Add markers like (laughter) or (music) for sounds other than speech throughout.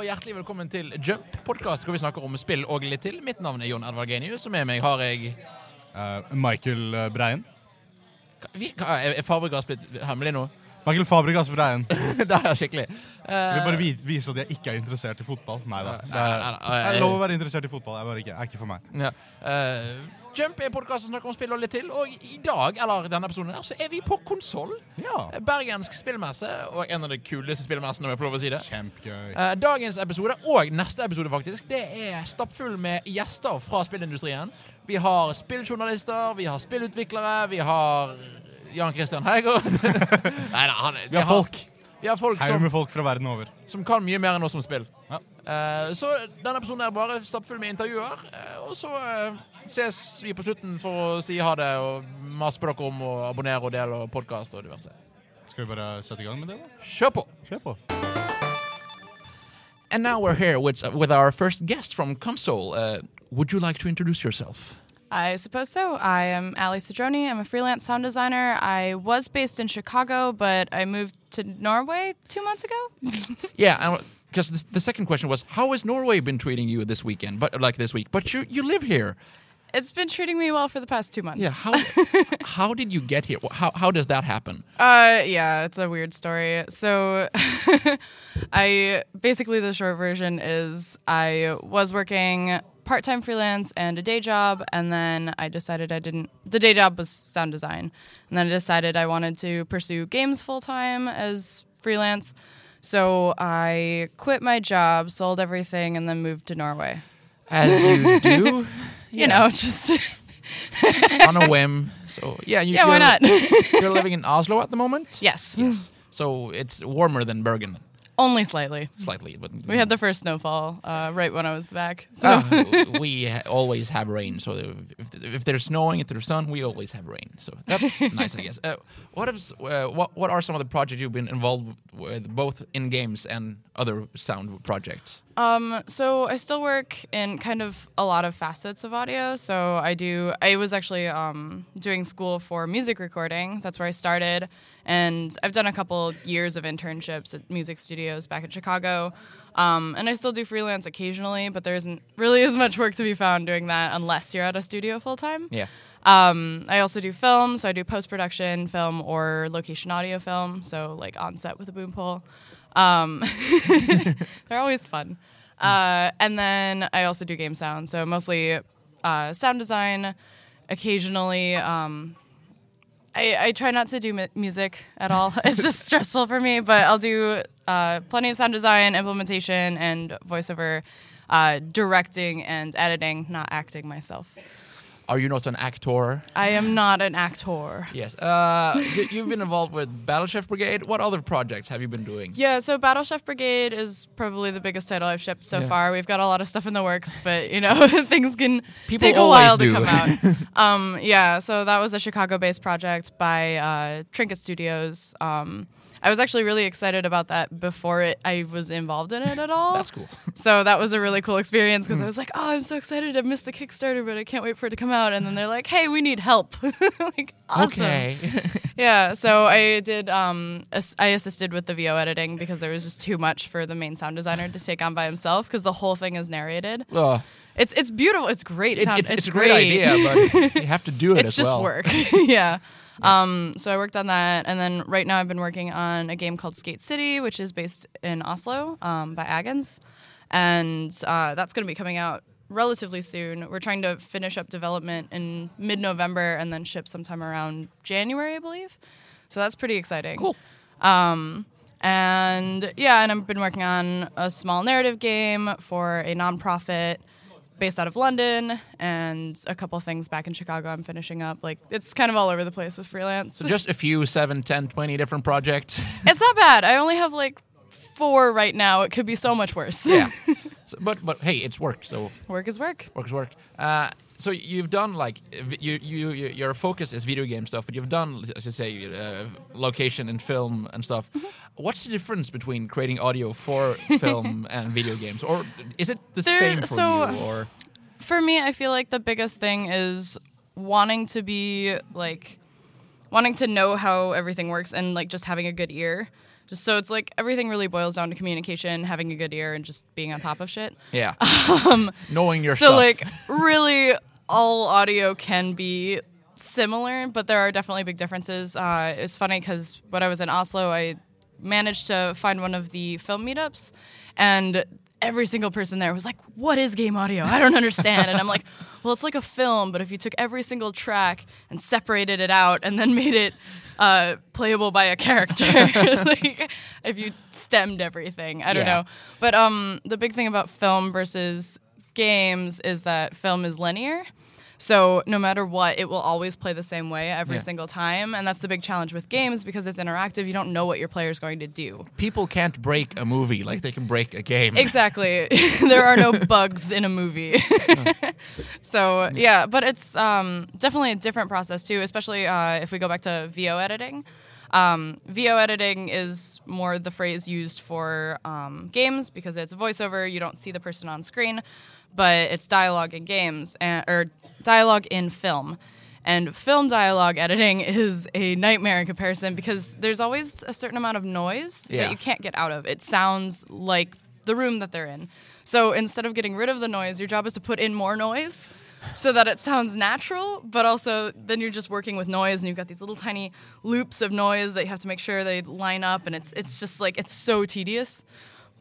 og hjertelig velkommen til Jump, podkast hvor vi snakker om spill og litt til. Mitt navn er Jon Edvard Genius, og med meg har jeg uh, Michael eh, Breien. Vi, Er er Fabregas blitt hemmelig nå? Michael Fabregas Breien. (laughs) det er skikkelig. Jeg vil bare vi- vise at jeg ikke er interessert i fotball. Nei da. Det er, er lov å være interessert i fotball. Jeg bare ikke, er ikke for meg. Ja. Eh, Jump er podkast som snakker om spill og litt til, og i dag, eller denne episoden her, så er vi på konsoll. Ja. Bergensk spillmesse, og en av de kuleste spillmessene, om jeg får lov å si det. Kjempegøy. Eh, dagens episode, og neste episode faktisk, det er stappfull med gjester fra spillindustrien. Vi har spilljournalister, vi har spillutviklere, vi har Jan Christian Heigård. (laughs) Nei da, han Vi har folk. Vi har folk som, med folk fra verden over. som kan mye mer enn oss som spill. Ja. Eh, så denne episoden er bare stappfull med intervjuer. eh, og så eh, ses vi på slutten for å si ha det og mase på dere om å abonnere og dele og podkast og diverse. Skal vi bare sette i gang med det, da? Kjør på! Kjør på. And now we're here with, with our first guest from Console. Uh, would you like to introduce yourself? I suppose so. I am Ali Cedroni. I'm a freelance sound designer. I was based in Chicago, but I moved to Norway two months ago. (laughs) Yeah, because the, the second question was, how has Norway been treating you this weekend? But like this week, but you you live here. It's been treating me well for the past two months. Yeah, how (laughs) how did you get here? How how does that happen? Uh, yeah, it's a weird story. So, (laughs) I basically the short version is I was working part time freelance and a day job, and then I decided I didn't. The day job was sound design, and then I decided I wanted to pursue games full time as freelance. So I quit my job, sold everything, and then moved to Norway. As you do, (laughs) You know, (laughs) just (laughs) on a whim. So yeah, you, yeah, why you're- not? (laughs) you're living in Oslo at the moment. yes, Yes. So it's warmer than Bergen, only slightly. slightly, but We had the first snowfall uh, right when I was back. So. Uh, we ha- always have rain. So if, if there's snowing, if there's sun, we always have rain. So that's nice, I guess. Uh, what is uh, what what are some of the projects you've been involved with, both in games and other sound projects? Um, so I still work in kind of a lot of facets of audio. So I do. I was actually um, doing school for music recording. That's where I started, and I've done a couple years of internships at music studios back in Chicago. Um, and I still do freelance occasionally, but there isn't really as much work to be found doing that unless you're at a studio full time. Yeah. Um, I also do film, so I do post production film or location audio film, so like on set with a boom pole. Um, (laughs) they're always fun. Uh, and then I also do game sound, so mostly uh, sound design. Occasionally, um, I, I try not to do mu- music at all. (laughs) it's just stressful for me, but I'll do uh, plenty of sound design, implementation, and voiceover. Uh, directing and editing, not acting myself. Are you not an actor? I am not an actor. Yes. Uh, you've been involved with Battle Chef Brigade. What other projects have you been doing? Yeah, so Battle Chef Brigade is probably the biggest title I've shipped so Yeah. far. We've got a lot of stuff in the works, but you know (laughs) things can People take a while do. to come out. (laughs) um, yeah, so that was a Chicago-based project by uh, Trinket Studios. Um, I was actually really excited about that before it, I was involved in it at (laughs) all. That's cool. So that was a really cool experience because I was like, oh, I'm so excited. I missed the Kickstarter, but I can't wait for it to come out. And then they're like, hey, we need help. (laughs) like, awesome. Okay. (laughs) Yeah, so I did. Um, ass- I assisted with the VO editing because there was just too much for the main sound designer to take on by himself because the whole thing is narrated. It's it's beautiful. It's great. it's, sound- it's, it's a great idea, but you have to do it it's just well. work. yeah. Um, so I worked on that, and then right now I've been working on a game called Skate City, which is based in Oslo um, by Agens, and uh, that's going to be coming out relatively soon. We're trying to finish up development in mid-November and then ship sometime around January, I believe. So that's pretty exciting. Cool. Um, and yeah, and I've been working on a small narrative game for a nonprofit based out of London and a couple things back in Chicago I'm finishing up. Like it's kind of all over the place with freelance. So just a few, seven, ten, twenty different projects. (laughs) it's not bad. I only have like four right now. It could be so much worse. yeah. (laughs) So, but but hey, it's work. So work is work. work is work. Uh, so you've done like you, you you your focus is video game stuff, but you've done as you say uh, location and film and stuff. Mm-hmm. What's the difference between creating audio for film (laughs) and video games, or is it the There- same for so- you? Or For me, I feel like the biggest thing is wanting to be like wanting to know how everything works and like just having a good ear. Just so it's like everything really boils down to communication, having a good ear, and just being on top of shit. Yeah. (laughs) Knowing your Um, So stuff. like really all audio can be similar, but there are definitely big differences. Uh, it's funny because when I was in Oslo, I managed to find one of the film meetups, and every single person there was like, "What is game audio? I don't understand." and I'm like, (laughs) "Well, it's like a film, but if you took every single track and separated it out, and then made it." Uh, playable by a character, (laughs) like if you stemmed everything. I don't Yeah. know, but um, the big thing about film versus games is that film is linear. So no matter what, it will always play the same way every Yeah. single time, and that's the big challenge with games because it's interactive. You don't know what your player is going to do. People can't break a movie like they can break a game. (laughs) Exactly. (laughs) there are no bugs in a movie. (laughs) so yeah, but it's um, definitely a different process too, especially uh, if we go back to VO editing. Um, VO editing is more the phrase used for um, games because it's voiceover. You don't see the person on screen, but it's dialogue in games and, or dialogue in film. And film dialogue editing (laughs) is a nightmare in comparison because there's always a certain amount of noise Yeah. that you can't get out of. It sounds like the room that they're in. So instead of getting rid of the noise, your job is to put in more noise so that it sounds natural, but also then you're just working with noise and you've got these little tiny loops of noise that you have to make sure they line up and it's it's just like it's so tedious.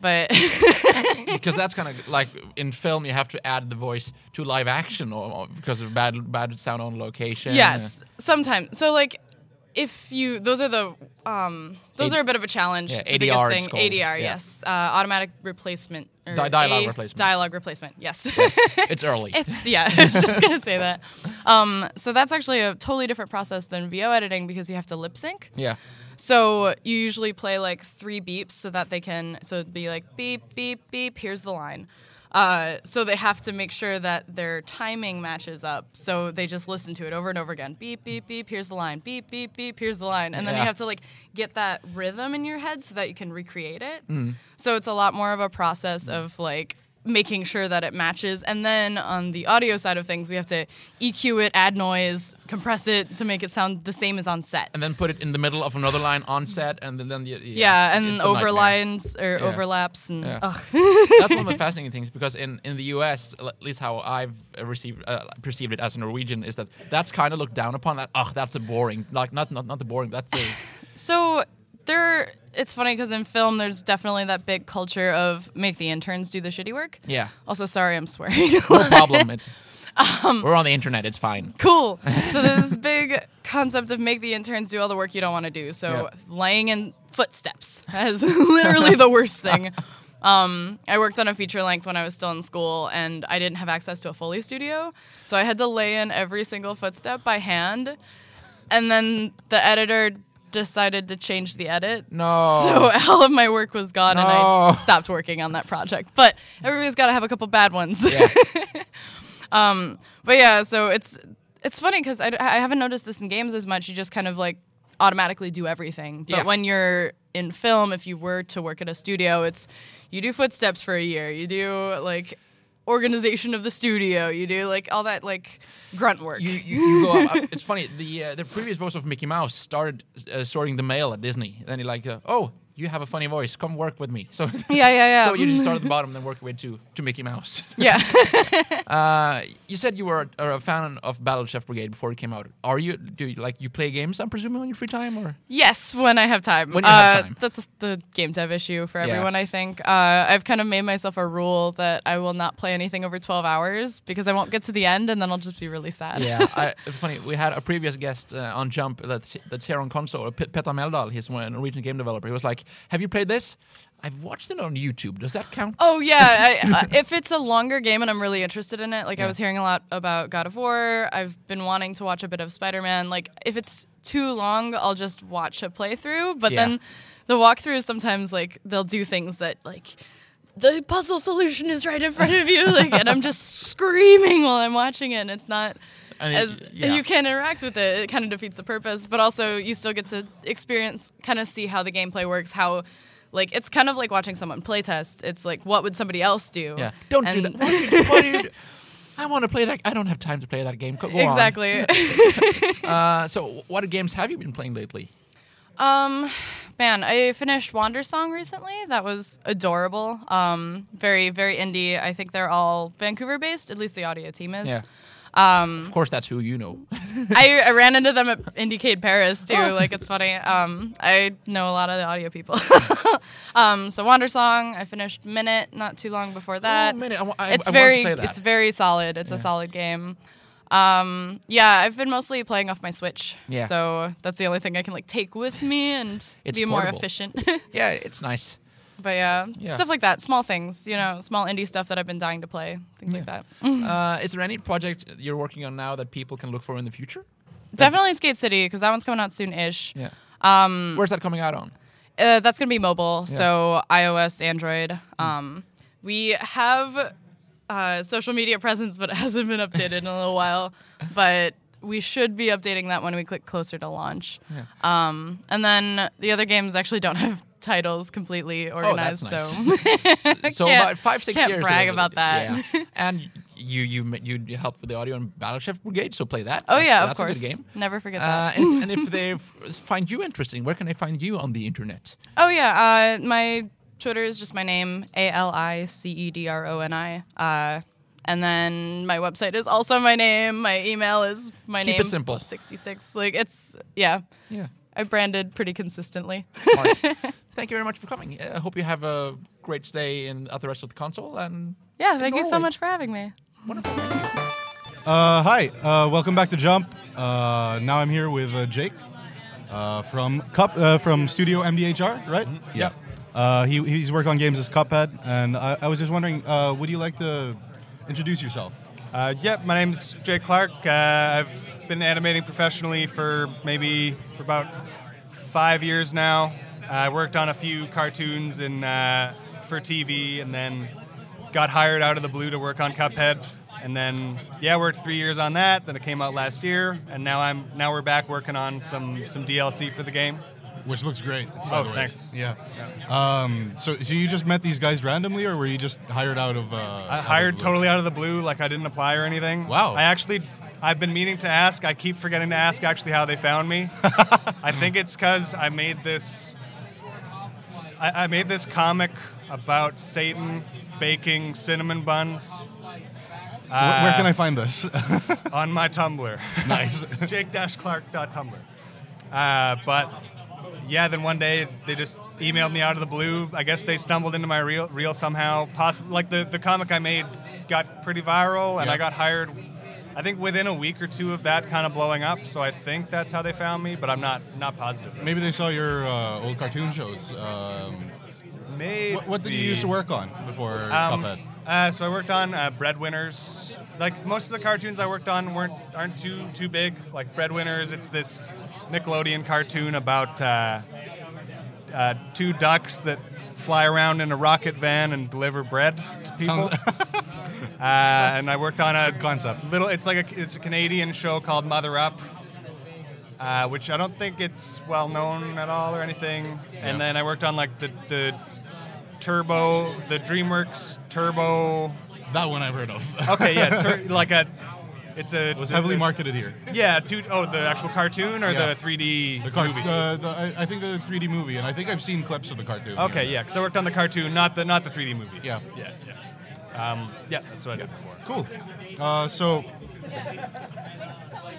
But (laughs) because that's kind of like in film you have to add the voice to live action or, or because of bad bad sound on location. yes, sometimes. So like if you those are the um those A- are a bit of a challenge. Yeah, the biggest thing. ADR, Yeah. yes. Uh, automatic replacement or Di- dialogue replacement. Dialogue replacement. Yes. (laughs) it's early. It's yeah, I was just (laughs) gonna say that. Um, so that's actually a totally different process than VO editing because you have to lip sync. yeah. So you usually play like three beeps so that they can so it'd be like beep beep beep. Here's the line. Uh, so they have to make sure that their timing matches up. So they just listen to it over and over again. Beep beep beep. Here's the line. Beep beep beep. Here's the line. And then you have to like get that rhythm in your head so that you can recreate it. Mm. So it's a lot more of a process of like making sure that it matches. And then on the audio side of things, we have to EQ it, add noise, compress it to make it sound the same as on set. And then put it in the middle of another line on set, and then, then you, Yeah, and overlines or Yeah. overlaps and Yeah. (laughs) That's one of the (laughs) fascinating things because in, in the U.S., at least how I've received uh, perceived it as a Norwegian, is that that's kind of looked down upon. That oh, that's a boring, like not not not the boring. That's a (laughs) So there, it's funny because in film, there's definitely that big culture of make the interns do the shitty work. yeah, Also, sorry, I'm swearing. (laughs) no problem. It's (laughs) Um, we're on the internet. It's fine. cool. So there's this (laughs) big concept of make the interns do all the work you don't want to do. So Yeah. laying in footsteps is literally the worst thing. Um, I worked on a feature length when I was still in school, and I didn't have access to a Foley studio, so I had to lay in every single footstep by hand. And then the editor decided to change the edit. No. So (laughs) all of my work was gone, and I stopped working on that project. But everybody's got to have a couple bad ones. Yeah, (laughs) um, But yeah, so it's it's funny because I, I haven't noticed this in games as much. You just kind of like automatically do everything. But Yeah. when you're in film, if you were to work at a studio, it's you do footsteps for a year. You do like organization of the studio. You do like all that like grunt work. you, you, you go. Up, it's funny. The uh, the previous voice of Mickey Mouse started uh, sorting the mail at Disney. Then he like, uh, oh, you have a funny voice. Come work with me. (laughs) So yeah, yeah, yeah. so you just start at the bottom, and then work your way to to Mickey Mouse. (laughs) yeah. (laughs) Uh, you said you were a, a fan of Battle Chef Brigade before it came out. Are you? Do you like you play games? I'm presuming on your free time, or Yes, when I have time. When you have Uh, time. That's the game dev issue for Yeah. everyone, I think. Uh, I've kind of made myself a rule that I will not play anything over 12 hours because I won't get to the end and then I'll just be really sad. yeah. I, it's funny. We had a previous guest uh, on Jump that's that's here on console. Petter Meldal. He's a Norwegian game developer. He was like, "Have you played this? I've watched it on YouTube. Does that count?" Oh yeah, I, (laughs) uh, if it's a longer game and I'm really interested in it, like Yeah. I was hearing a lot about God of War. I've been wanting to watch a bit of Spider Man. Like if it's too long, I'll just watch a playthrough. But Yeah. then the walkthroughs sometimes like they'll do things that like the puzzle solution is right in front of you, like, and I'm just (laughs) screaming while I'm watching it. And it's not And it- as yeah. you can't interact with it. It kind of defeats the purpose. But also, you still get to experience, kind of see how the gameplay works. How, like, it's kind of like watching someone playtest. It's like, what would somebody else do? Yeah. Don't do And- that. What do you? What do you do? I want to play that. I don't have time to play that game. Go, exactly. (laughs) Uh, so, what games have you been playing lately? Um, man, I finished Wandersong recently. That was adorable. Um, very, very indie. I think they're all Vancouver based. At least the audio team is. Yeah. Um, of course, that's who you know. I, I ran into them at Indiecade Paris too. Like it's funny. Um, I know a lot of the audio people. (laughs) um, so Wandersong, I finished Minit not too long before that. Oh, Minit. I wa- I- it's I wanted to very, play that. it's very solid. It's a solid game. Um, yeah, I've been mostly playing off my Switch. Yeah. So that's the only thing I can like take with me and It's be more efficient. (laughs) yeah, it's nice. But yeah, Yeah. stuff like that, small things, you know, small indie stuff that I've been dying to play, things like that. Uh, is there any project you're working on now that people can look for in the future? Definitely Skate City because that one's coming out soon-ish. Yeah. Um, Where's that coming out on? Uh, that's gonna be mobile, so iOS, Android. Um, we have uh, social media (laughs) presence, but it hasn't been updated in a little while. But we should be updating that when we click closer to launch. Um, and then the other games actually don't (laughs) have titles completely organized, Oh, that's (laughs) so So about five, six can't years. brag ago, about that. Yeah. (laughs) and you you you helped with the audio in Battle Chef Brigade, so play that. oh That's- yeah, of course. A good game. Never forget Uh, that. and, and if (laughs) they find you interesting, where can they find you on the internet? Oh yeah, uh, my Twitter is just my name, A L I C E D R O N I. Uh, and then my website is also my name. My email is my name. Keep it simple. Sixty six. Like it's yeah. Yeah. I branded pretty consistently. Smart. (laughs) Thank you very much for coming. Uh, I hope you have a great stay in at the rest of the console and Yeah, thank you so much for having me. wonderful. Uh, hi, uh, welcome back to Jump. Uh, now I'm here with uh, Jake uh, from Cup uh, from Studio MDHR, right? Yeah. Uh, he, he's worked on games as Cuphead, and I, I was just wondering, uh, would you like to introduce yourself? Uh, yep, my name's Jake Clark. Uh, I've been animating professionally for maybe for about five years now. I worked on a few cartoons in, uh, for TV, and then got hired out of the blue to work on Cuphead. And then, yeah, worked three years on that. Then it came out last year, and now I'm now we're back working on some some DLC for the game. Which looks great. Oh, thanks. Yeah. Um, so, so you just met these guys randomly, or were you just hired out of? Uh, I hired totally out of the blue, like I didn't apply or anything. Wow. I actually, I've been meaning to ask. I keep forgetting to ask actually how they found me. (laughs) I think it's because I made this. I, I made this comic about Satan baking cinnamon buns Where, where can I find this? (laughs) on my Tumblr. nice. (laughs) Jake-Clark.tumblr. Uh, but yeah, then one day they just emailed me out of the blue. I guess they stumbled into my reel, reel somehow. Poss- like the, the comic I made got pretty viral, and Yeah. I got hired. I think within a week or two of that kind of blowing up. So I think that's how they found me, but I'm not not positive. Maybe they saw your uh, old cartoon shows. Um, Maybe. what, what did you used to work on before Um, Cuphead? uh, so I worked on uh, Breadwinners. Like most of the cartoons I worked on weren't aren't too too big. Like Breadwinners, it's this Nickelodeon cartoon about uh, uh, two ducks that fly around in a rocket van and deliver bread to people. Sounds- (laughs) uh, and I worked on a concept. Little, it's like a it's a Canadian show called Mother Up. Uh, which I don't think it's well known at all or anything. And then I worked on like the, the Turbo, the DreamWorks Turbo. That one I've heard of. Okay, yeah, tur- (laughs) like a, it's a It was heavily marketed here. Yeah, two, oh, the actual cartoon or Yeah. the 3D The car- movie. the, I, I think the 3D movie, and I think I've seen clips of the cartoon. okay, yeah, because I worked on the cartoon, not the not the 3D movie. Yeah. yeah, yeah. Um, yeah, that's what I did before. Cool. Uh, so,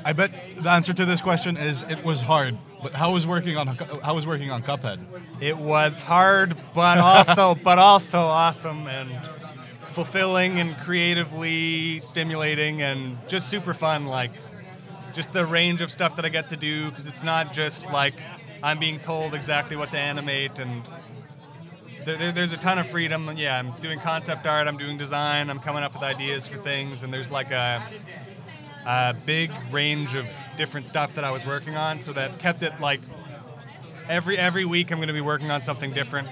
I bet the answer to this question is it was hard. But how was working on how was working on Cuphead? It was hard, but also (laughs) but also awesome and fulfilling and creatively stimulating and just super fun. Like just the range of stuff that I get to do because it's not just like I'm being told exactly what to animate and. There, there- there's a ton of freedom. Yeah, I'm doing concept art. I'm doing design. I'm coming up with ideas for things, and there's like a, a big range of different stuff that I was working on. So that kept it like every every week I'm going to be working on something different.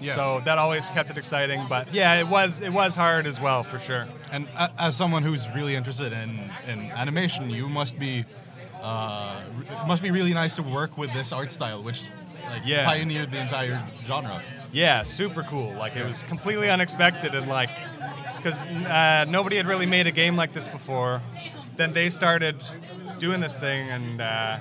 Yeah. So that always kept it exciting. But yeah, it was it was hard as well for sure. And a- as someone who's really interested in, in animation, you must be uh, it must be really nice to work with this art style, which like Yeah. pioneered the entire genre. Yeah, super cool. Like it was completely unexpected and like because uh, nobody had really made a game like this before. Then they started doing this thing, and uh,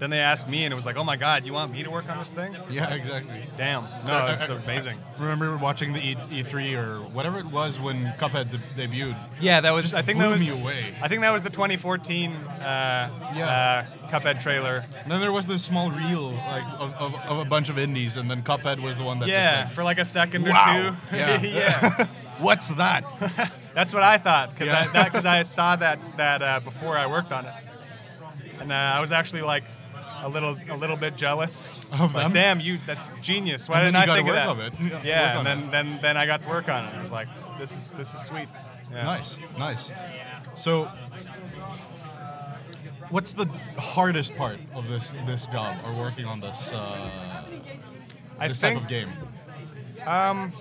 then they asked me, and it was like, "Oh my God, you want me to work on this thing?" Yeah, exactly. Damn, So, no, it's amazing. Remember watching the e- E3 or whatever it was when Cuphead de- debuted? Yeah, that was. I think that was. me away. I think that was the 2014 uh, Yeah. uh, Cuphead trailer. And then there was this small reel like of, of, of a bunch of indies, and then Cuphead was the one that. Yeah, Just for like a second Wow. or two. Yeah. (laughs) yeah. (laughs) What's that? (laughs) That's what I thought because Yeah. I, that, 'cause I saw that that uh, before I worked on it, and uh, I was actually like a little a little bit jealous. (laughs) Of like, damn, you that's genius. Why And didn't I think of that? it. (laughs) Yeah, and then, it. then then I got to work on it. I was like, this is this is sweet. Yeah. Nice, nice. So, what's the hardest part of this this job or working on this uh, I this think type of game? Um,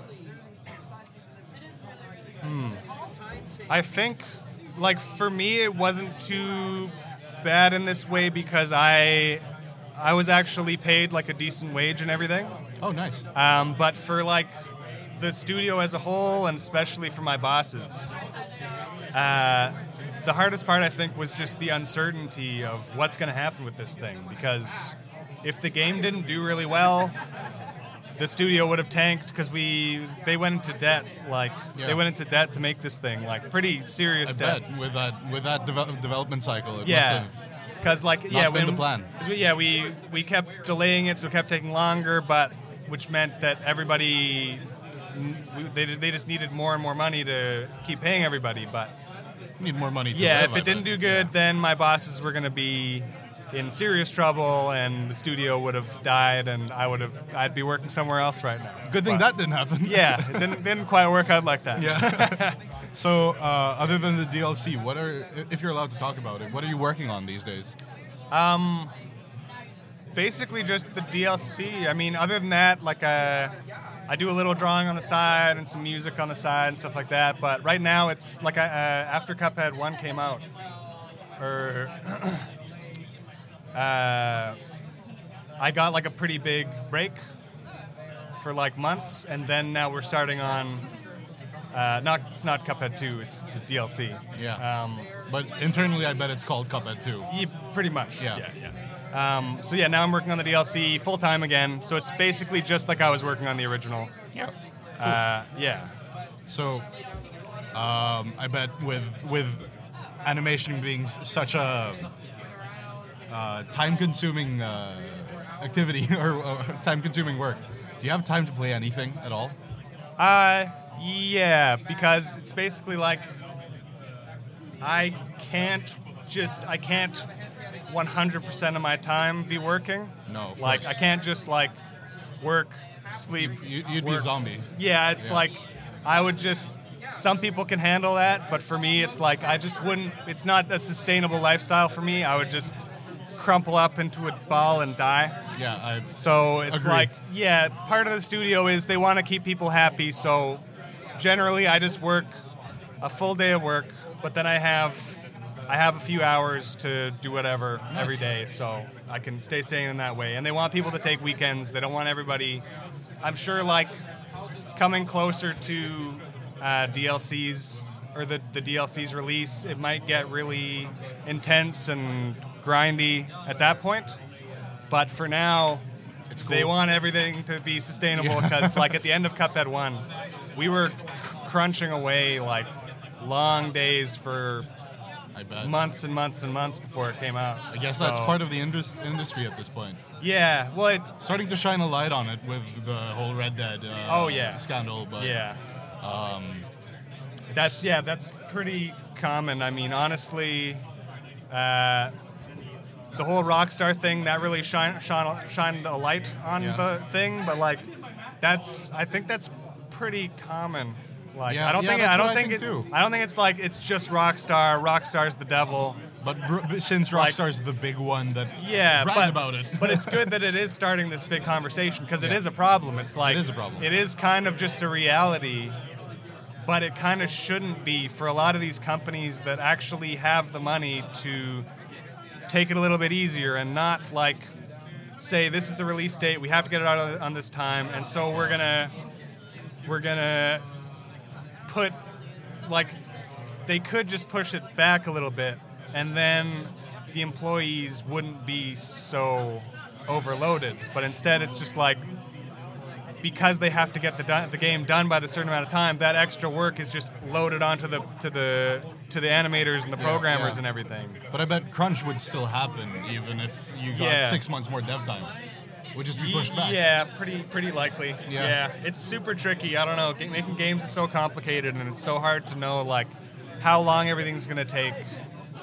hmm. I think, like for me, it wasn't too bad in this way because I, I was actually paid like a decent wage and everything. Oh, nice. Um, but for like the studio as a whole, and especially for my bosses, uh, the hardest part I think was just the uncertainty of what's going to happen with this thing. Because if the game didn't do really well, the studio would have tanked because we they went into debt. Like Yeah. they went into debt to make this thing, like pretty serious I debt. bet with that with that devel- development cycle, it Yeah. must have. Because like yeah, been when, the plan. we, yeah, we we kept delaying it, so it kept taking longer, but which meant that everybody they they just needed more and more money to keep paying everybody. But Need more money. To yeah, if it didn't do good, then my bosses were gonna be in serious trouble, and the studio would have died, and I would have I'd be working somewhere else right now. Good thing But- that didn't happen. Yeah, it didn't didn't quite work out like that. Yeah. (laughs) so, uh, other than the DLC, what are, if you're allowed to talk about it, what are you working on these days? Um, basically just the DLC. I mean, other than that, like uh, I do a little drawing on the side and some music on the side and stuff like that. But right now, it's like I, uh, after Cuphead One came out, or (clears throat) uh, I got like a pretty big break for like months, and then now we're starting on. Uh, not it's not Cuphead Two. It's the DLC. Yeah. Um, But internally, I bet it's called Cuphead 2. yeah, pretty much. Yeah. yeah, yeah. Um, so yeah, now I'm working on the DLC full time again. So it's basically just like I was working on the original. Yeah. Uh, yeah. So, um, I bet with with animation being such a uh, time-consuming uh, activity (laughs) or, or time-consuming work, do you have time to play anything at all? Uh, yeah, because it's basically like I can't just I can't 100% of my time be working. No, like course. I can't just like work, sleep. You, you'd be zombies. Yeah, it's Yeah. like I would just. Some people can handle that, but for me, it's like I just wouldn't. It's not a sustainable lifestyle for me. I would just crumple up into a ball and die. Yeah, I, So it's Agreed. like, yeah, part of the studio is they want to keep people happy. So generally, I just work a full day of work, but then I have I have a few hours to do whatever every day, so I can stay sane in that way. And they want people to take weekends. They don't want everybody. I'm sure, like coming closer to uh, DLCs or the the DLC's release, it might get really intense and grindy at that point. But for now, It's they want everything to be sustainable because, like, at the end of Cuphead One, we were crunching away like long days for I bet. months and months and months before it came out. I guess that's part of the indus- industry at this point. Yeah, well, it, Starting to shine a light on it with the whole Red Dead uh, Oh, yeah. scandal, but yeah, um, that's yeah, that's pretty common. I mean, honestly, uh, the whole Rockstar thing that really shine, shine, shined a light on Yeah. the thing, but like, that's I think that's pretty common. Like, Yeah, I don't yeah, think I don't what I think, think it. I don't think it's like it's just Rockstar. Rockstar's the devil. but br- but since Like- Rockstar's the big one that Yeah, but, about it, but it's good (laughs) that it is starting this big conversation because it Yeah. is a problem. It's like is a problem. It is kind of just a reality, but it kind of shouldn't be for a lot of these companies that actually have the money to take it a little bit easier and not like say this is the release date. We have to get it out on this time, and so we're gonna we're gonna put like they could just push it back a little bit, and then the employees wouldn't be so overloaded. But instead, it's just like because they have to get the the game done by the certain amount of time, that extra work is just loaded onto the to the to the animators and the programmers yeah. and everything. But I bet crunch would still happen even if you got Yeah. six months more dev time. Would just be pushed back. Yeah, pretty pretty likely. Yeah. Yeah. it's super tricky. I don't know. Making games is so complicated, and it's so hard to know like how long everything's gonna take.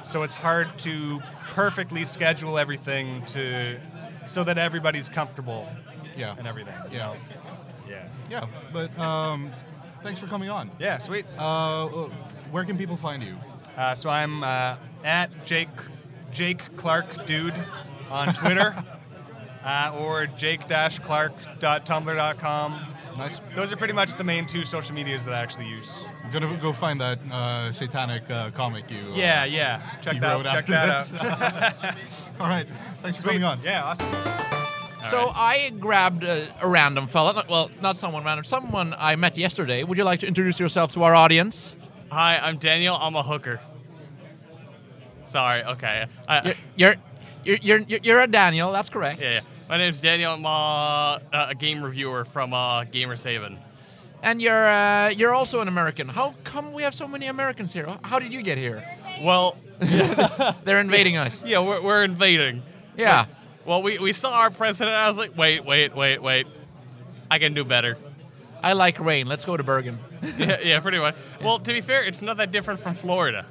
So it's hard to perfectly schedule everything to so that everybody's comfortable Yeah. and everything. you Yeah. know? Yeah. Yeah. But um, thanks for coming on. Yeah. Sweet. Uh, where can people find you? Uh, so I'm uh, at Jake Jake Clark Dude on Twitter, (laughs) uh, or jake-clark.tumblr.com. Nice. Those are pretty much the main two social medias that I actually use. I'm gonna go find that uh, satanic uh, comic you. Uh, Yeah, yeah. Check that. wrote Check after that this. out. (laughs) (laughs) All right. Thanks for Sweet. coming on. Yeah, awesome. So I grabbed a, a random fella. not- Well, it's not someone random. Someone I met yesterday. Would you like to introduce yourself to our audience? Hi, I'm Daniel. I'm a hooker. Sorry. Okay. I, You're you're you're you're, you're a Daniel. That's correct. yeah, yeah. My name's Daniel. I'm uh, a game reviewer from uh, Gamers Haven. And you're uh, you're also an American. How come we have so many Americans here? How did you get here? Well, (laughs) They're invading us. yeah, we're, we're invading. Yeah. Well, we, we saw our president. I was like, wait, wait, wait, wait. I can do better. I like rain. Let's go to Bergen. yeah, yeah, pretty much. (laughs) Well, to be fair, it's not that different from Florida.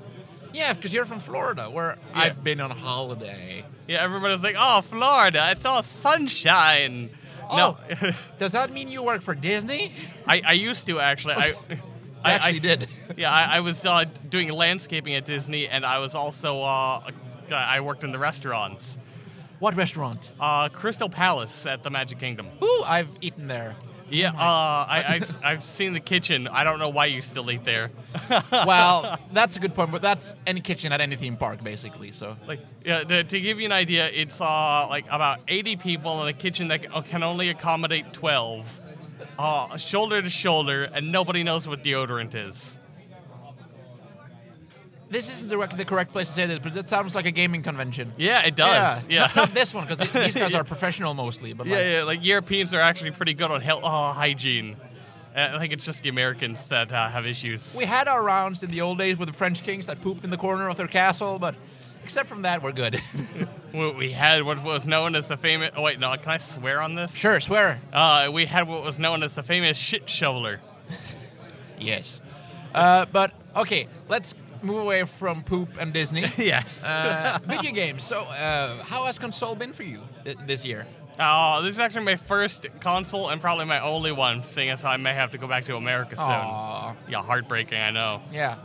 Yeah, because you're from Florida, where I've been on holiday. Yeah, everybody's like, oh, Florida, it's all sunshine. No, (laughs) Does that mean you work for Disney? I, I used to actually. I, (laughs) I actually did. Yeah, I, I was uh, doing landscaping at Disney, and I was also uh, I worked in the restaurants. What restaurant? Uh, Crystal Palace at the Magic Kingdom. Ooh, I've eaten there. Yeah, uh, I, I've, I've seen the kitchen. I don't know why you still eat there. (laughs) Well, that's a good point, but that's any kitchen at any theme park, basically. So Like, yeah, to, to give you an idea, it's uh, like about 80 people in a kitchen that can only accommodate 12, uh, shoulder to shoulder, and nobody knows what deodorant is. This isn't the, the correct place to say this, but that sounds like a gaming convention. Yeah, it does. Yeah. Not, not this one, because (laughs) these guys are professional mostly. But Yeah, like, yeah, like Europeans are actually pretty good on health, uh, hygiene. Uh, I think it's just the Americans that uh, have issues. we had our rounds in the old days with the French kings that pooped in the corner of their castle, but except from that, we're good. (laughs) (laughs) We- we had what was known as the famous. Oh wait, no, can I swear on this? sure, swear. Uh, we had what was known as the famous shit shoveler. Yes. Uh, but okay, let's move away from poop and Disney. (laughs) yes. Uh, video games. So, uh, how has console been for you th- this year? Uh, this is actually my first console and probably my only one, seeing as I may have to go back to America soon. Aw. Yeah, heartbreaking, I know. Yeah.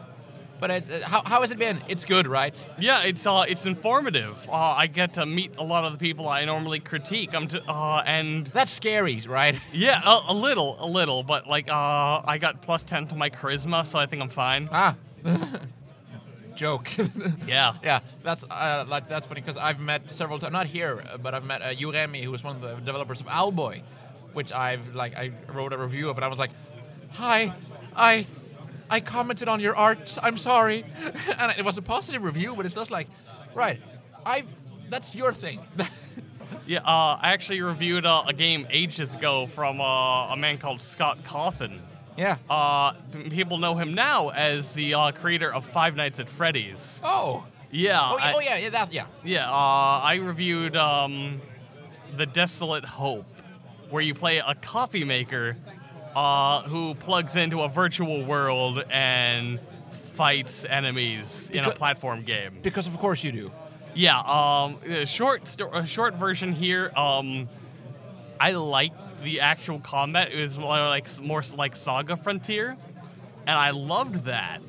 But it's, uh, how, how has it been? It's good, right? Yeah, it's uh, it's informative. Uh, I get to meet a lot of the people I normally critique. I'm t- uh, and That's scary, right? (laughs) yeah, a, a little, a little, but like uh, I got plus ten to my charisma, so I think I'm fine. ah. (laughs) Joke. (laughs) Yeah. yeah, that's uh, like that's funny because I've met several times. Not here, but I've met uh, Jo-Remi, who was one of the developers of Owlboy, which I've like I wrote a review of, and I was like, "Hi, I." I commented on your art. I'm sorry, (laughs) and it was a positive review, but it's just like, right, I. That's your thing. (laughs) Yeah, uh, I actually reviewed uh, a game ages ago from uh, a man called Scott Cawthon. Yeah. Uh, people know him now as the uh, creator of Five Nights at Freddy's. Oh. Yeah. Oh, yeah, I- oh yeah, yeah, that, yeah. Yeah, uh, I reviewed um, The Desolate Hope, where you play a coffee maker uh, who plugs into a virtual world and fights enemies in a platform game. Because of course you do. Yeah, um, a short, sto- a short version here. Um, I like the actual combat. It was more like more like Saga Frontier, and I loved that.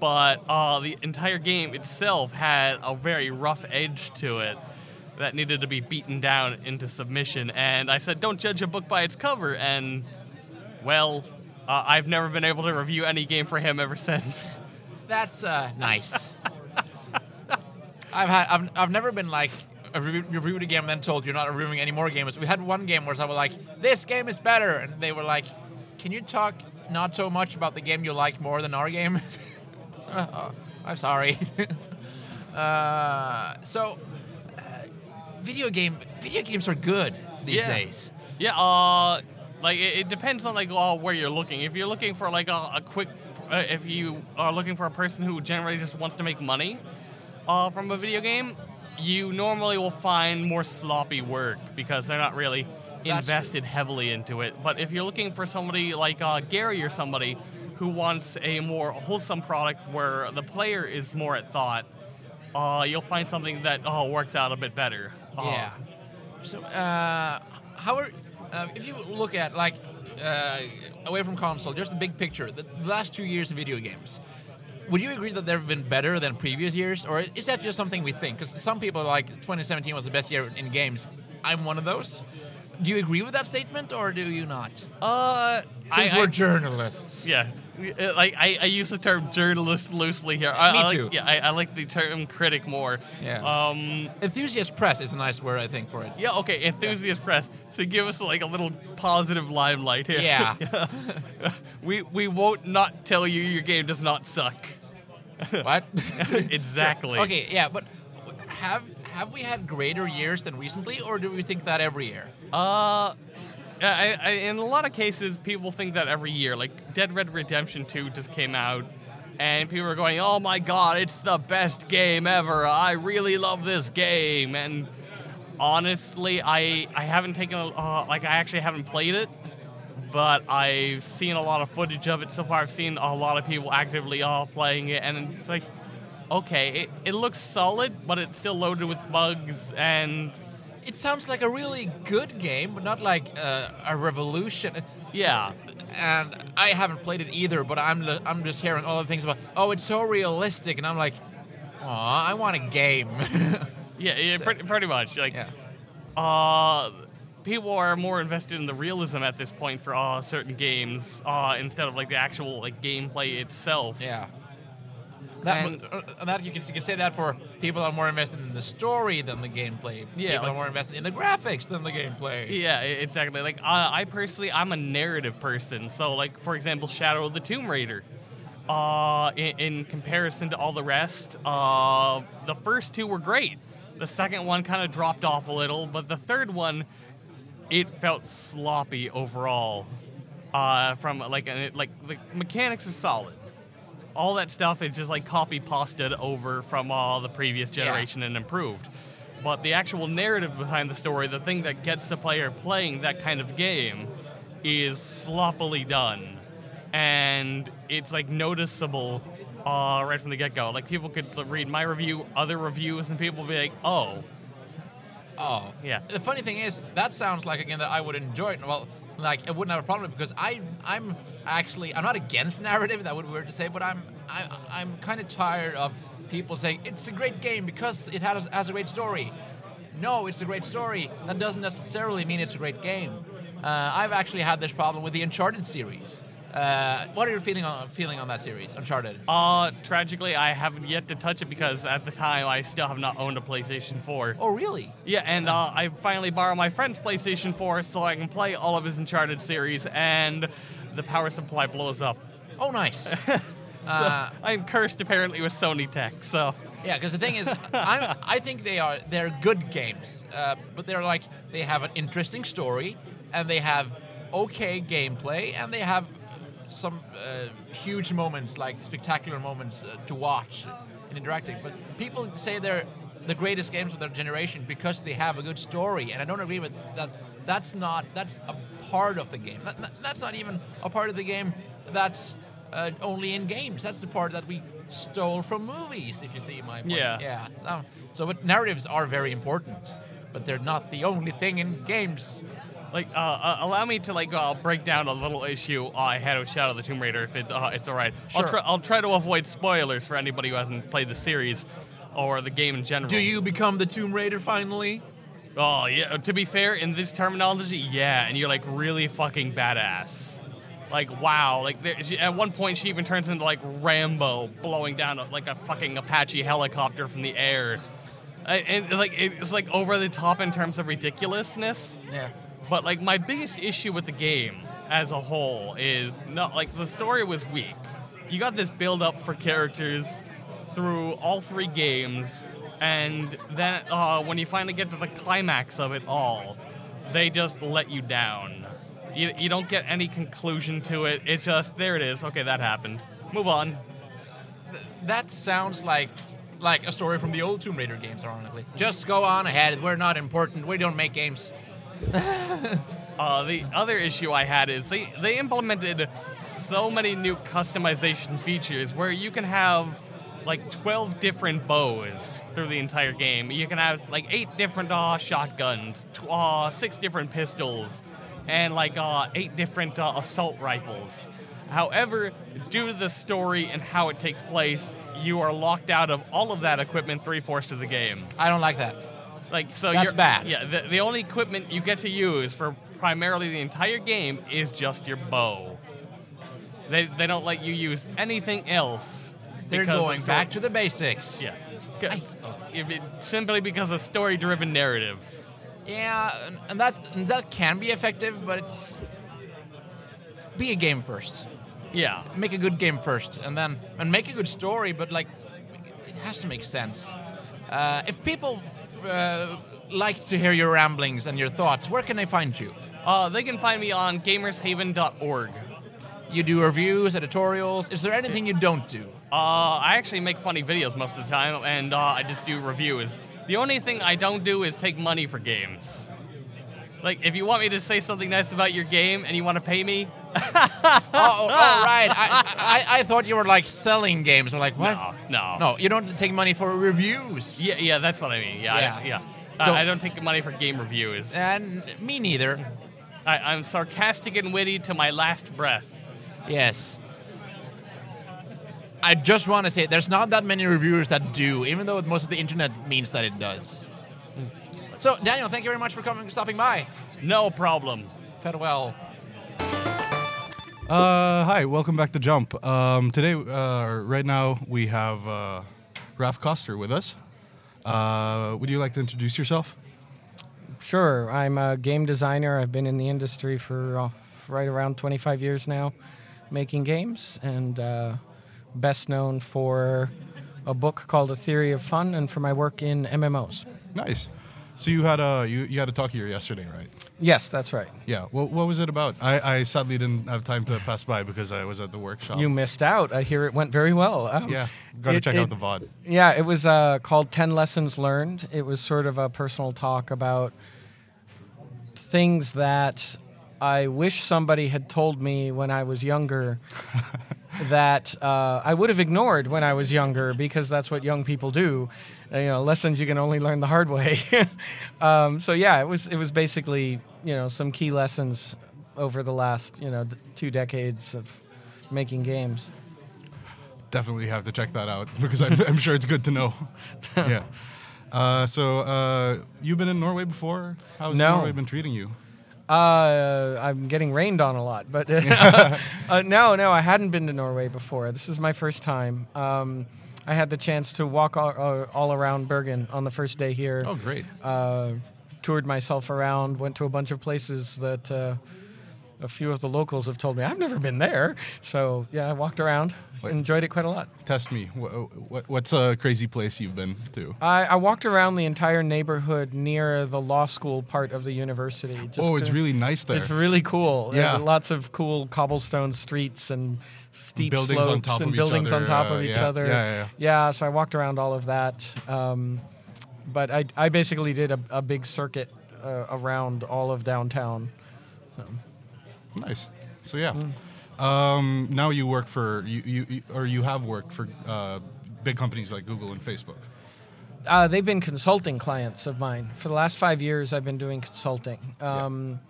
But uh, the entire game itself had a very rough edge to it that needed to be beaten down into submission. And I said, "Don't judge a book by its cover." And well, uh, I've never been able to review any game for him ever (laughs) since. That's uh, nice. (laughs) I've had I've, I've never been like a re- reviewed a game and then told you're not reviewing any more games. We had one game where I was like, "This game is better," and they were like, "Can you talk not so much about the game you like more than our game. (laughs) Oh, I'm sorry. (laughs) uh, so, uh, video game video games are good these Yeah. days. Yeah, uh, like it, it depends on like uh, where you're looking. If you're looking for like a, a quick, uh, if you are looking for a person who generally just wants to make money uh, from a video game, you normally will find more sloppy work because they're not really invested heavily into it. But if you're looking for somebody like uh, Gary or somebody who wants a more wholesome product where the player is more at thought, uh, you'll find something that uh, works out a bit better. Uh, Yeah. So, uh, how are uh, if you look at like uh, away from console, just the big picture, the, the last two years of video games. Would you agree that they've been better than previous years, or is that just something we think? Because some people are like 2017 was the best year in games. I'm one of those. Do you agree with that statement, or do you not? Uh, Since I, we're I- journalists. Yeah, like I, I use the term journalist loosely here. I, Me I like- too. Yeah, I, I like the term critic more. Yeah. Um. Enthusiast press is a nice word, I think, for it. Yeah. Okay. Enthusiast press to give us like a little positive limelight here. Yeah. (laughs) we we won't not tell you your game does not suck. what? (laughs) (laughs) exactly. Okay, yeah, but have have we had greater years than recently, or do we think that every year? Uh. I, I, in a lot of cases, people think that every year. Like Dead Red Redemption 2 just came out, and people are going, "Oh my God, it's the best game ever! I really love this game." And honestly, I I haven't taken a, uh, like I actually haven't played it, but I've seen a lot of footage of it so far. I've seen a lot of people actively all playing it, and it's like, okay, it, it looks solid, but it's still loaded with bugs and It sounds like a really good game, but not like uh, a revolution. yeah. And I haven't played it either, but I'm I'm just hearing all the things about. Oh, it's so realistic, and I'm like, oh, I want a game. (laughs) Yeah, yeah So- pretty, pretty much. Like, yeah. uh, people are more invested in the realism at this point for uh, certain games uh, instead of like the actual like gameplay itself. Yeah. That, And- uh, that you can, you can say that for people that are more invested in the story than the gameplay. Yeah, people like- are more invested in the graphics than the gameplay. Yeah, exactly. Like uh, I personally, I'm a narrative person. So, like for example, Shadow of the Tomb Raider. Uh, in, in comparison to all the rest, uh, the first two were great. The second one kind of dropped off a little, but the third one, it felt sloppy overall. Uh, from like an, like the mechanics is solid. All that stuff is just like copy pasted over from all the previous generation and improved. But the actual narrative behind the story, the thing that gets the player playing that kind of game, is sloppily done. And it's like noticeable uh, right from the get go. Like people could read my review, other reviews, and people be like, oh, Oh, Yeah. The funny thing is, that sounds like a game that I would enjoy. It. Well, like I wouldn't have a problem because I, I'm actually, I'm not against narrative. That would be weird to say, but I'm, I, I'm kind of tired of people saying it's a great game because it has has a great story. No, it's a great story. That doesn't necessarily mean it's a great game. Uh, I've actually had this problem with the Uncharted series. Uh, what are your feeling on feeling on that series, Uncharted? uh, tragically, I haven't yet to touch it because at the time I still have not owned a PlayStation 4. Oh, really? Yeah, and uh, I finally borrowed my friend's PlayStation 4 so I can play all of his Uncharted series, and the power supply blows up. Oh, nice. (laughs) uh, I'm cursed apparently with Sony tech, so. Yeah, because the thing is, I'm, I think they are they're good games, uh, but they're like they have an interesting story, and they have okay gameplay, and they have some uh, huge moments, like spectacular moments uh, to watch in interacting. But people say they're the greatest games of their generation because they have a good story, and I don't agree with that. That's not that's a part of the game. That, that- that's not even a part of the game that's uh, only in games. That's the part that we stole from movies. If you see my point. Yeah. Yeah. So, so but narratives are very important, but they're not the only thing in games. Like, uh, uh, allow me to like uh, break down a little issue I had with Shadow of the Tomb Raider, if it's uh, it's all right. I'll Sure. try I'll try to avoid spoilers for anybody who hasn't played the series or the game in general. Do you become the Tomb Raider finally? Oh yeah. To be fair, in this terminology, yeah, and you're like really fucking badass. Like wow, like there, she, at one point she even turns into like Rambo, blowing down a, like a fucking Apache helicopter from the air. I- And, like it's like over the top in terms of ridiculousness. Yeah. But like my biggest issue with the game as a whole is not like the story was weak. You got this build up for characters through all three games, and then uh, when you finally get to the climax of it all, they just let you down. You, you don't get any conclusion to it. It's just there it is. Okay, that happened. Move on. That sounds like like a story from the old Tomb Raider games, ironically. Just go on ahead. We're not important. We don't make games. (laughs) Uh, the other issue I had is they, they implemented so many new customization features where you can have like 12 different bows through the entire game. You can have like eight different uh, shotguns, tw- uh, six different pistols, and like uh, eight different uh, assault rifles. However, due to the story and how it takes place, you are locked out of all of that equipment three fourths of the game. I don't like that. Like so, That's you're, bad. Yeah, the, the only equipment you get to use for primarily the entire game is just your bow. They, they don't let you use anything else. They're going sto- back to the basics. yeah, I- If it, simply because of story-driven narrative. Yeah, and- and that that can be effective, but it's be a game first. Yeah, Make a good game first, and then and make a good story. But like, it has to make sense. Uh, if people uh, like to hear your ramblings and your thoughts, where can they find you? uh, they can find me on gamershaven.org. You do reviews, editorials. Is there anything you don't do? Uh, I actually make funny videos most of the time, and uh, I just do reviews. The only thing I don't do is take money for games. Like, if you want me to say something nice about your game and you want to pay me, (laughs) oh, oh, right. I, I, I thought you were like selling games. I'm like, what? no, no, No, you don't take money for reviews. Yeah, yeah, that's what I mean. Yeah, Yeah. I, yeah. Uh, Don't- I don't take money for game reviews. And me neither. I, I'm sarcastic and witty to my last breath. Yes. I just want to say there's not that many reviewers that do, even though most of the internet means that it does. So, Daniel, thank you very much for coming, stopping by. No problem. Farewell. Uh, hi, welcome back to Jump. Um, today, uh, right now, we have uh, Raph Koster with us. Uh, would you like to introduce yourself? Sure. I'm a game designer. I've been in the industry for uh, right around 25 years now, making games, and uh, best known for a book called A Theory of Fun and for my work in MMOs. Nice. So you had a you, you had a talk here yesterday, right? Yes, that's right. Yeah. What, what was it about? I, I sadly didn't have time to pass by because I was at the workshop. You missed out. I hear it went very well. Um, yeah. Got to check it- out the VOD. Yeah, it was uh, called 10 Lessons Learned. It was sort of a personal talk about things that I wish somebody had told me when I was younger (laughs) that uh, I would have ignored when I was younger because that's what young people do. Uh, you know, lessons you can only learn the hard way. (laughs) um, so yeah, it was it was basically you know some key lessons over the last you know two decades of making games. Definitely have to check that out (laughs) because I'm, I'm sure it's good to know. (laughs) yeah. Uh, so uh, you've been in Norway before? How's No. Norway been treating you? Uh, I'm getting rained on a lot, but (laughs) uh, no, no, I hadn't been to Norway before. This is my first time. Um, I had the chance to walk all, uh, all around Bergen on the first day here. Oh, great. Uh, toured myself around, went to a bunch of places that uh, a few of the locals have told me I've never been there. So yeah, I walked around. Enjoyed it quite a lot. Test me. What, what, what's a crazy place you've been to? I, I walked around the entire neighborhood near the law school part of the university. Just oh, it's to- really nice there. It's really cool. Yeah. Lots of cool cobblestone streets and steep Buildings on slopes top and of each buildings on other, top uh, of each yeah, other. yeah, yeah, Yeah, so I walked around all of that. Um, but I, I basically did a, a big circuit uh, around all of downtown. Nice. So yeah. Mm. Um, now you work for you, you, you or you have worked for uh, big companies like Google and Facebook. Uh, they've been consulting clients of mine for the last five years. I've been doing consulting, um,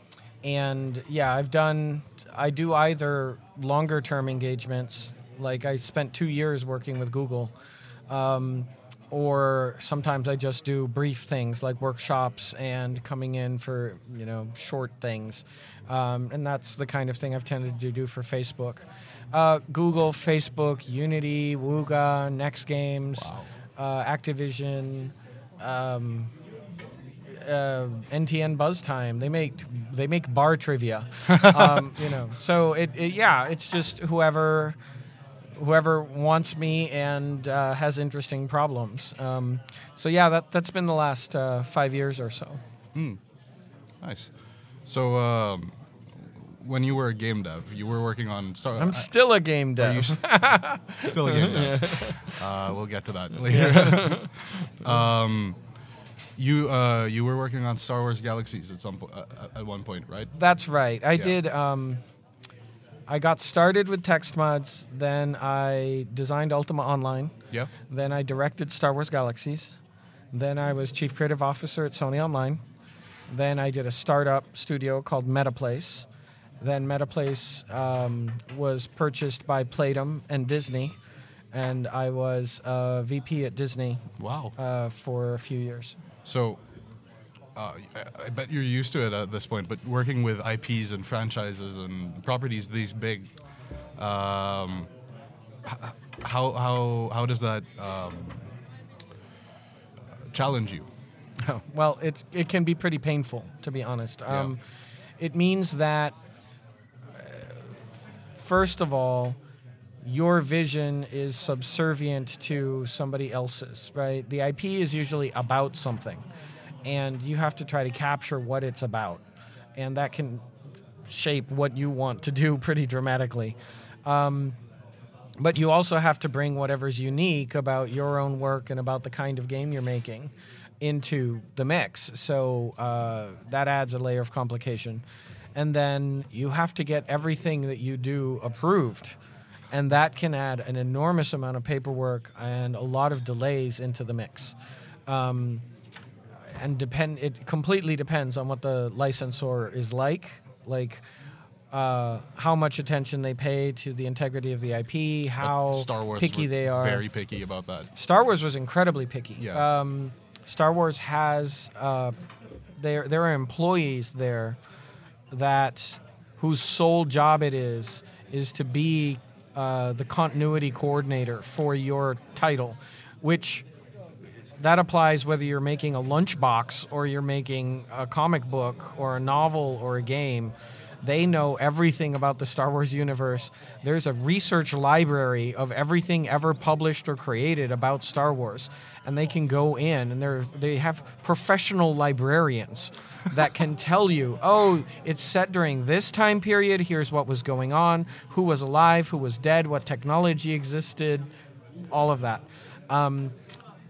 and yeah, I've done. I do either longer term engagements, like I spent two years working with Google, um, or sometimes I just do brief things like workshops and coming in for you know short things, um, and that's the kind of thing I've tended to do for Facebook. Uh, Google, Facebook, Unity, Wooga, Next Games uh, Activision, um, uh, NTN Buzz Time. They make they make bar trivia. (laughs) um, you know, so it, it yeah, it's just whoever whoever wants me and uh, has interesting problems. Um, so yeah, that that's been the last uh, five years or so. Nice. So, um, when you were a game dev, you were working on. So I'm (laughs) still a game dev. still a game dev? Uh, we'll get to that later. (laughs) um, you uh, you were working on Star Wars Galaxies at some po- uh, at one point, right? That's right. I Yeah. did. Um, I got started with text MUDs. Then I designed Ultima Online. Yeah. Then I directed Star Wars Galaxies. Then I was chief creative officer at Sony Online. Then I did a startup studio called MetaPlace. Then MetaPlace um, was purchased by Playdom and Disney, and I was uh, VP at Disney Wow. uh, for a few years. So. Uh, I- I bet you're used to it at this point, but working with IPs and franchises and properties these big, um, how how how does that um, challenge you? Oh, well, it it can be pretty painful, to be honest. Um, It means that, uh, first of all, your vision is subservient to somebody else's, right? The IP is usually about something, and you have to try to capture what it's about, and that can shape what you want to do (laughs) pretty dramatically. Um, but you also have to bring whatever's unique about your own work and about the kind of game you're making into the mix. So uh, that adds a layer of complication. And then you have to get everything that you do approved. And that can add an enormous amount of paperwork and a lot of delays into the mix. Um, and depend it completely depends on what the licensor is like like uh, how much attention they pay to the integrity of the IP, how Star Wars picky they are. Very picky about that. Star Wars was incredibly picky. Yeah. Um, Star Wars has uh, there there are employees there that whose sole job it is is to be uh, the continuity coordinator for your title, which that applies whether you're making a lunchbox or you're making a comic book or a novel or a game. They know everything about the Star Wars universe. There's a research library of everything ever published or created about Star Wars, and they can go in and they're they have professional librarians that can (laughs) tell you, oh, it's set during this time period. Here's what was going on, who was alive, who was dead, what technology existed, all of that. Um,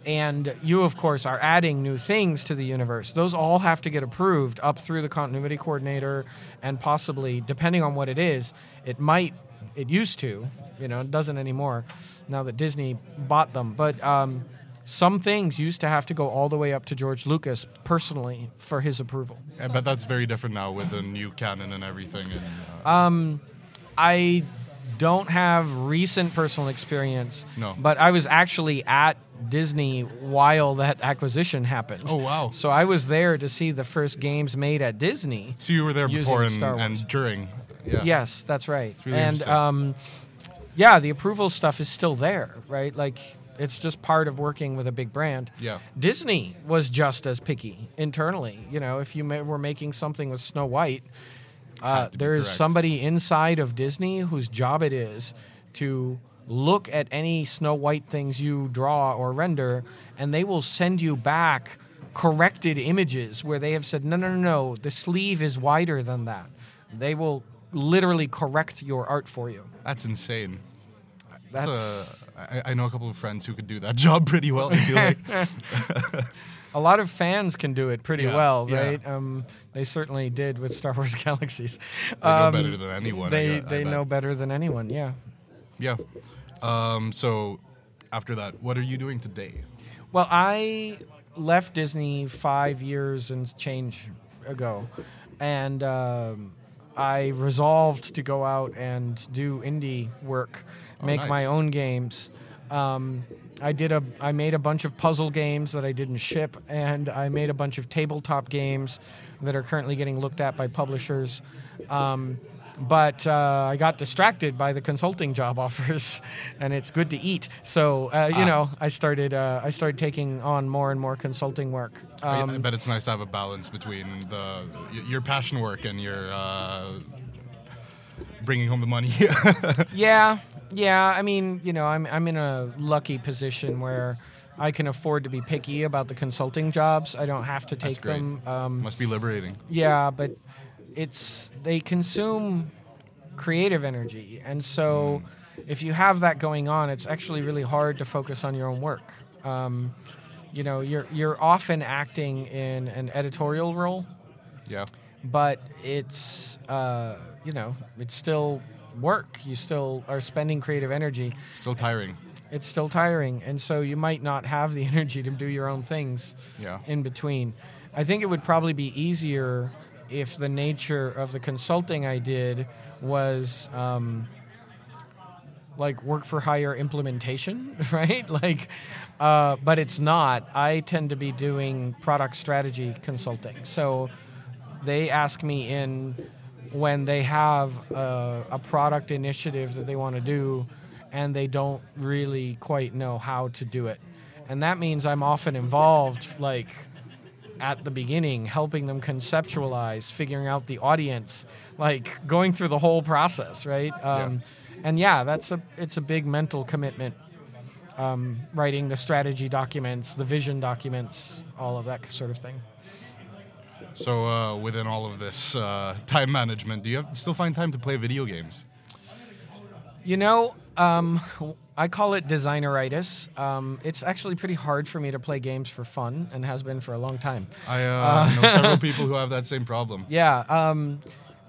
and you of course are adding new things to the universe those all have to get approved up through the continuity coordinator and possibly depending on what it is it might it used to you know it doesn't anymore now that disney bought them but um, some things used to have to go all the way up to george lucas personally for his approval Yeah, but that's very different now with the new canon and everything. And, uh, I don't have recent personal experience. No. But I was actually at Disney while that acquisition happened. Oh, wow. So I was there to see the first games made at Disney. so you were there before and, and during. Yeah. Yes, that's right. really and um, yeah, the approval stuff is still there, right? Like it's just part of working with a big brand. Yeah. Disney was just as picky internally. You know, if you were making something with Snow White, uh, Had to be there is somebody inside of Disney whose job it is to look at any Snow White things you draw or render, and they will send you back corrected images where they have said, no, no, no, no, the sleeve is wider than that. They will literally correct your art for you. That's insane. That's That's a, I, I know a couple of friends who could do that (laughs) job pretty well. I feel like. (laughs) a lot of fans can do it pretty Yeah, well, yeah. right? Um, they certainly did with Star Wars (laughs) Galaxies. They know Um, better than anyone. They I they bet. know better than anyone. Yeah. Yeah. Um, so after that, what are you doing today? Well, I left Disney five years and change ago, and um, I resolved to go out and do indie work, make nice. my own games. Um, I did a I made a bunch of puzzle games that I didn't ship, and I made a bunch of tabletop games that are currently getting looked at by publishers. Um, but uh, I got distracted by the consulting job (laughs) offers, and it's good to eat. So uh, you Ah. know, I started uh, I started taking on more and more consulting work. I- Um, I bet it's nice to have a balance between the your passion work and your uh, bringing home the money. (laughs) Yeah, yeah. I mean, you know, I'm I'm in a lucky position where I can afford to be picky about the consulting jobs. I don't have to take them. Um, Must be liberating. yeah, but it's they consume creative energy, and so if you have that going on, it's actually really hard to focus on your own work. Um, you know, you're you're often acting in an editorial role Yeah. but it's uh, you know it's still work you still are spending creative energy Still tiring. it's still tiring and so you might not have the (laughs) energy to do your own things Yeah. in between i think it would probably be easier if the nature of the consulting i did was um, like work for hire implementation (laughs) right? Like uh, but it's not. I tend to be doing product strategy consulting. So they ask me in when they have a, a product initiative that they want to do and they don't really quite know how to do it. And that means i'm often involved like at the beginning helping them conceptualize figuring out the audience like going through the whole process right? Um, and yeah that's a it's a big mental commitment um, writing the strategy documents the vision documents all of that sort of thing. So uh, within all of this uh, time management, do you have, still find time to play video games? You know, um, I call it designeritis. Um, it's actually pretty hard for me to play games for fun, and has been for a long time. I uh, know several (laughs) people who have that same problem. Yeah, um,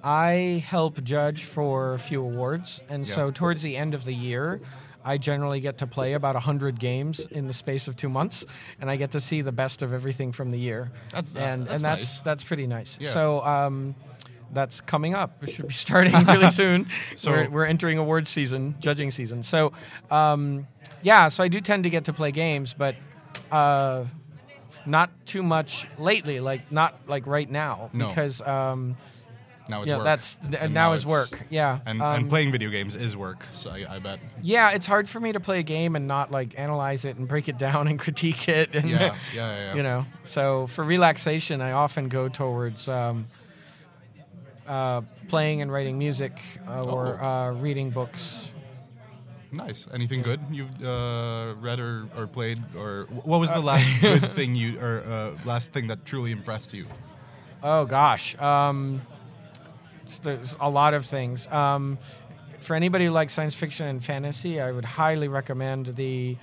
I help judge for a few awards, and so towards the end of the year, I generally get to play about hundred games in the space of two months, and I get to see the best of everything from the year. That's- uh, and that's and that's nice. that's pretty nice. Yeah. So. Um, that's coming up. It should be (laughs) starting really (laughs) soon. So- we're, we're entering award season, judging season. So, um, yeah, so I do tend to get to play games, but uh, not too much lately. Like not like right now, No. because um, Now it's yeah, work. that's And now is it's- work. Yeah, And, um, and playing video games is work, so I, I bet. Yeah, it's hard for me to play a game and not like analyze it and break it down (laughs) and critique it. And, Yeah, yeah, yeah. yeah. you know, so for relaxation, I often go towards um, uh, playing and writing music uh, or Oh. uh, reading books. Nice. Anything good you've uh, read or, or played, or what was the last good (laughs) thing you, or uh, last thing that truly impressed you? Oh gosh, um, there's a lot of things. Um, for anybody who likes science fiction and fantasy, I would highly recommend the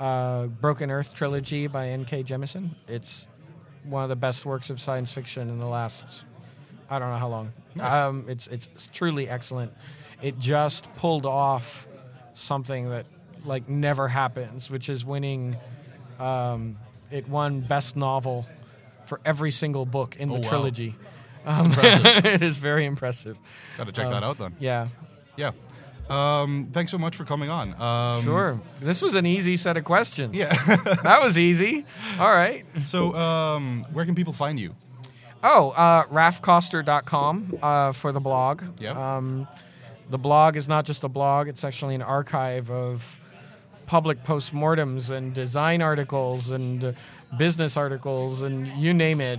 uh, Broken Earth trilogy by N.K. Jemisin. It's one of the best works of science fiction in the last I don't know how long. Nice. Um, it's, it's truly excellent. It just pulled off something that like never happens, which is winning. Um, it won best novel for every single book in Oh, the wow. trilogy. Um, (laughs) it is very impressive. Got to check Um, that out then. Yeah, Yeah. Um, thanks so much for coming on. Um, sure. This was an easy set of questions. Yeah. (laughs) that was easy. All right. so, um, where can people find you? Oh, uh, raphkoster.com uh, for the blog. Yep. Um, the blog is not just a blog, it's actually an archive of public postmortems and design articles and uh, business articles and you name it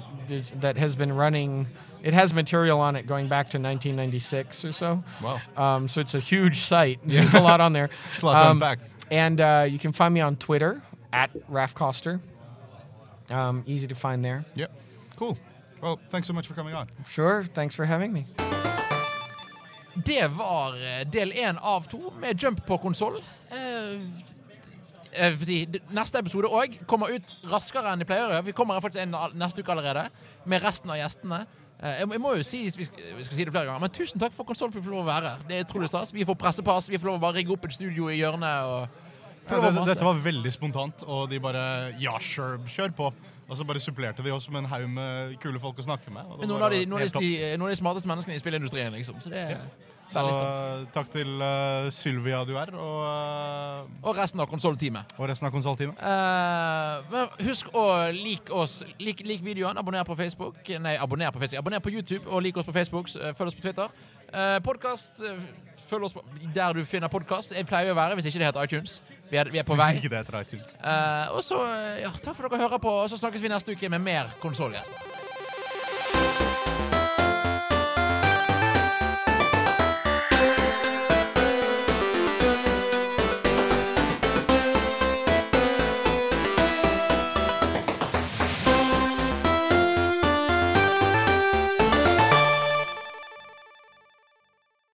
that has been running. It has material on it going back to 1996 or so. Wow. Um, so it's a huge site. (laughs) There's a lot on there. It's a lot Um, unpack. And uh, you can find me on Twitter at raphkoster. Um, easy to find there. Yeah. Cool. Well, thanks so much for coming on. Sure. Thanks for having me. Det var eh, del én av to med Jump på konsoll. Eh, d- neste episode òg kommer ut raskere enn de pleier. å gjøre. Vi kommer faktisk inn neste uke allerede, med resten av gjestene. Eh, jeg, må jo si vi skal, si det flere ganger, men tusen takk for konsollen vi får lov å være her. Det er utrolig stas. Vi får pressepass, vi får lov å bare rigge opp et studio i hjørnet. og Ja, det, dette var veldig spontant, og de bare Ja, sure, kjør på. Og så bare supplerte de oss med en haug med kule folk å snakke med. Noen av, de, noen, av de, noen av de smarteste menneskene i spillindustrien, liksom. Så det er Så takk til uh, Sylvia du er, og, uh, Og resten av konsollteamet. og resten av konsolteamet. Uh, men husk å like oss. Lik, lik videoen, abonner på Facebook. Nei, abonner på Facebook. Abonner på YouTube og lik oss på Facebook. eh, Følg oss på Twitter. Uh, podkast. følg oss på, der du finner podkast. Jeg pleier å være, hvis ikke det heter iTunes. Vi er, vi er på vei. Eh, og så, ja, takk for at dere hører på, og så snakkes vi neste uke med mer konsollgjester.